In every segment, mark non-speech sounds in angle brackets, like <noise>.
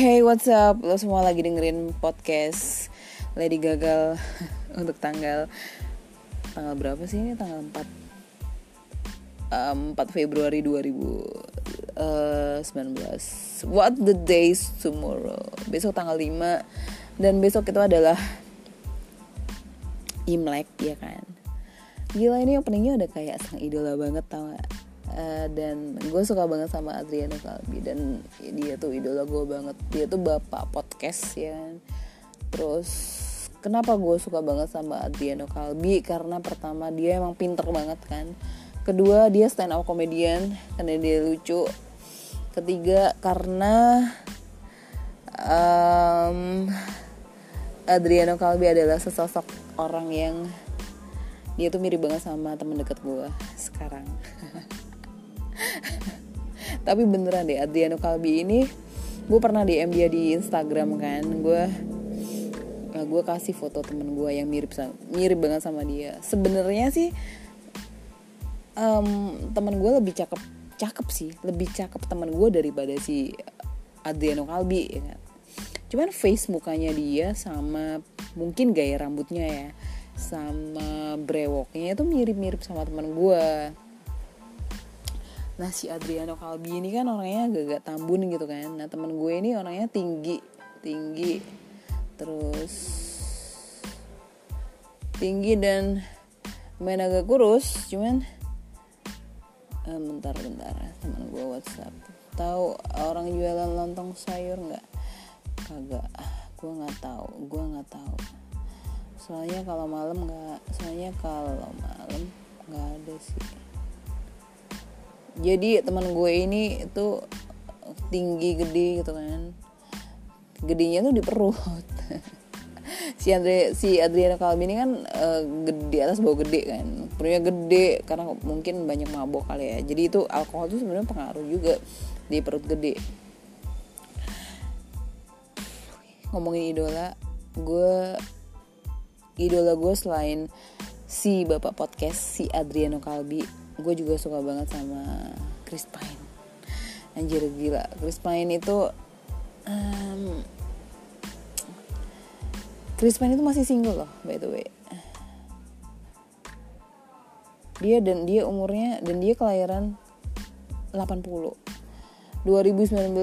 Hey what's up? Lo semua lagi dengerin podcast Lady Gagal <laughs> Untuk tanggal Tanggal berapa sih ini? Tanggal 4 um, 4 Februari 2019 What the days tomorrow? Besok tanggal 5 Dan besok itu adalah Imlek ya kan? Gila ini openingnya udah kayak sang idola banget tau gak uh, dan gue suka banget sama Adriano Kalbi dan dia tuh idola gue banget. Dia tuh bapak podcast ya. Terus kenapa gue suka banget sama Adriano Kalbi karena pertama dia emang pinter banget kan. Kedua dia stand up comedian karena dia lucu. Ketiga karena um, Adriano Kalbi adalah sesosok orang yang dia tuh mirip banget sama temen deket gue sekarang <laughs> tapi beneran deh Adriano Kalbi ini gue pernah DM dia di Instagram kan. Gue nah, gue kasih foto temen gue yang mirip mirip banget sama dia. Sebenarnya sih um, temen gue lebih cakep cakep sih. Lebih cakep temen gue daripada si Adriano Kalbi ya kan? Cuman face mukanya dia sama mungkin gaya rambutnya ya sama brewoknya itu mirip-mirip sama teman gue nah si Adriano Kalbi ini kan orangnya agak-agak tambun gitu kan. Nah temen gue ini orangnya tinggi tinggi. Terus tinggi dan main agak kurus cuman uh, bentar bentar. Teman gue WhatsApp. Tahu orang jualan lontong sayur nggak? Kagak. Gue nggak tahu gue nggak tahu. Soalnya kalau malam nggak soalnya kalau malam nggak ada sih jadi teman gue ini itu tinggi gede gitu kan. Gedenya tuh di perut. <laughs> Si Andre si Adriana Kalbi ini kan uh, gede atas bawah gede kan. Perutnya gede karena mungkin banyak mabok kali ya. Jadi itu alkohol tuh sebenarnya pengaruh juga di perut gede. Ngomongin idola gue idola gue selain si bapak podcast si Adriano Kalbi gue juga suka banget sama Chris Pine. Anjir gila. Chris Pine itu um, Chris Pine itu masih single loh by the way. Dia dan dia umurnya dan dia kelahiran 80 2019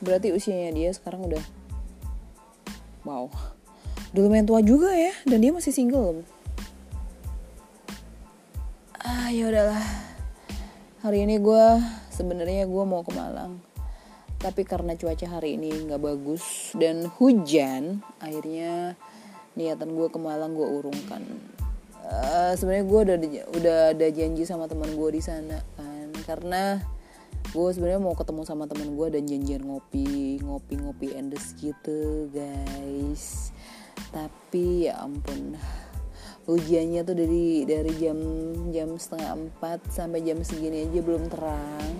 berarti usianya dia sekarang udah wow. Udah lumayan tua juga ya dan dia masih single ah ya udahlah. Hari ini gue sebenarnya gue mau ke Malang. Tapi karena cuaca hari ini nggak bagus dan hujan akhirnya niatan gue ke Malang gue urungkan. Uh, sebenarnya gue udah udah ada janji sama teman gue di sana kan. Karena gue sebenarnya mau ketemu sama teman gue dan janjian ngopi ngopi ngopi endes gitu guys. Tapi ya ampun ujiannya tuh dari dari jam jam setengah empat sampai jam segini aja belum terang.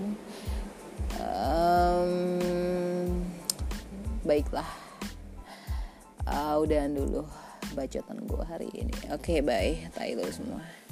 Um, baiklah. Uh, udahan dulu bacotan gue hari ini. Oke okay, bye. Tai semua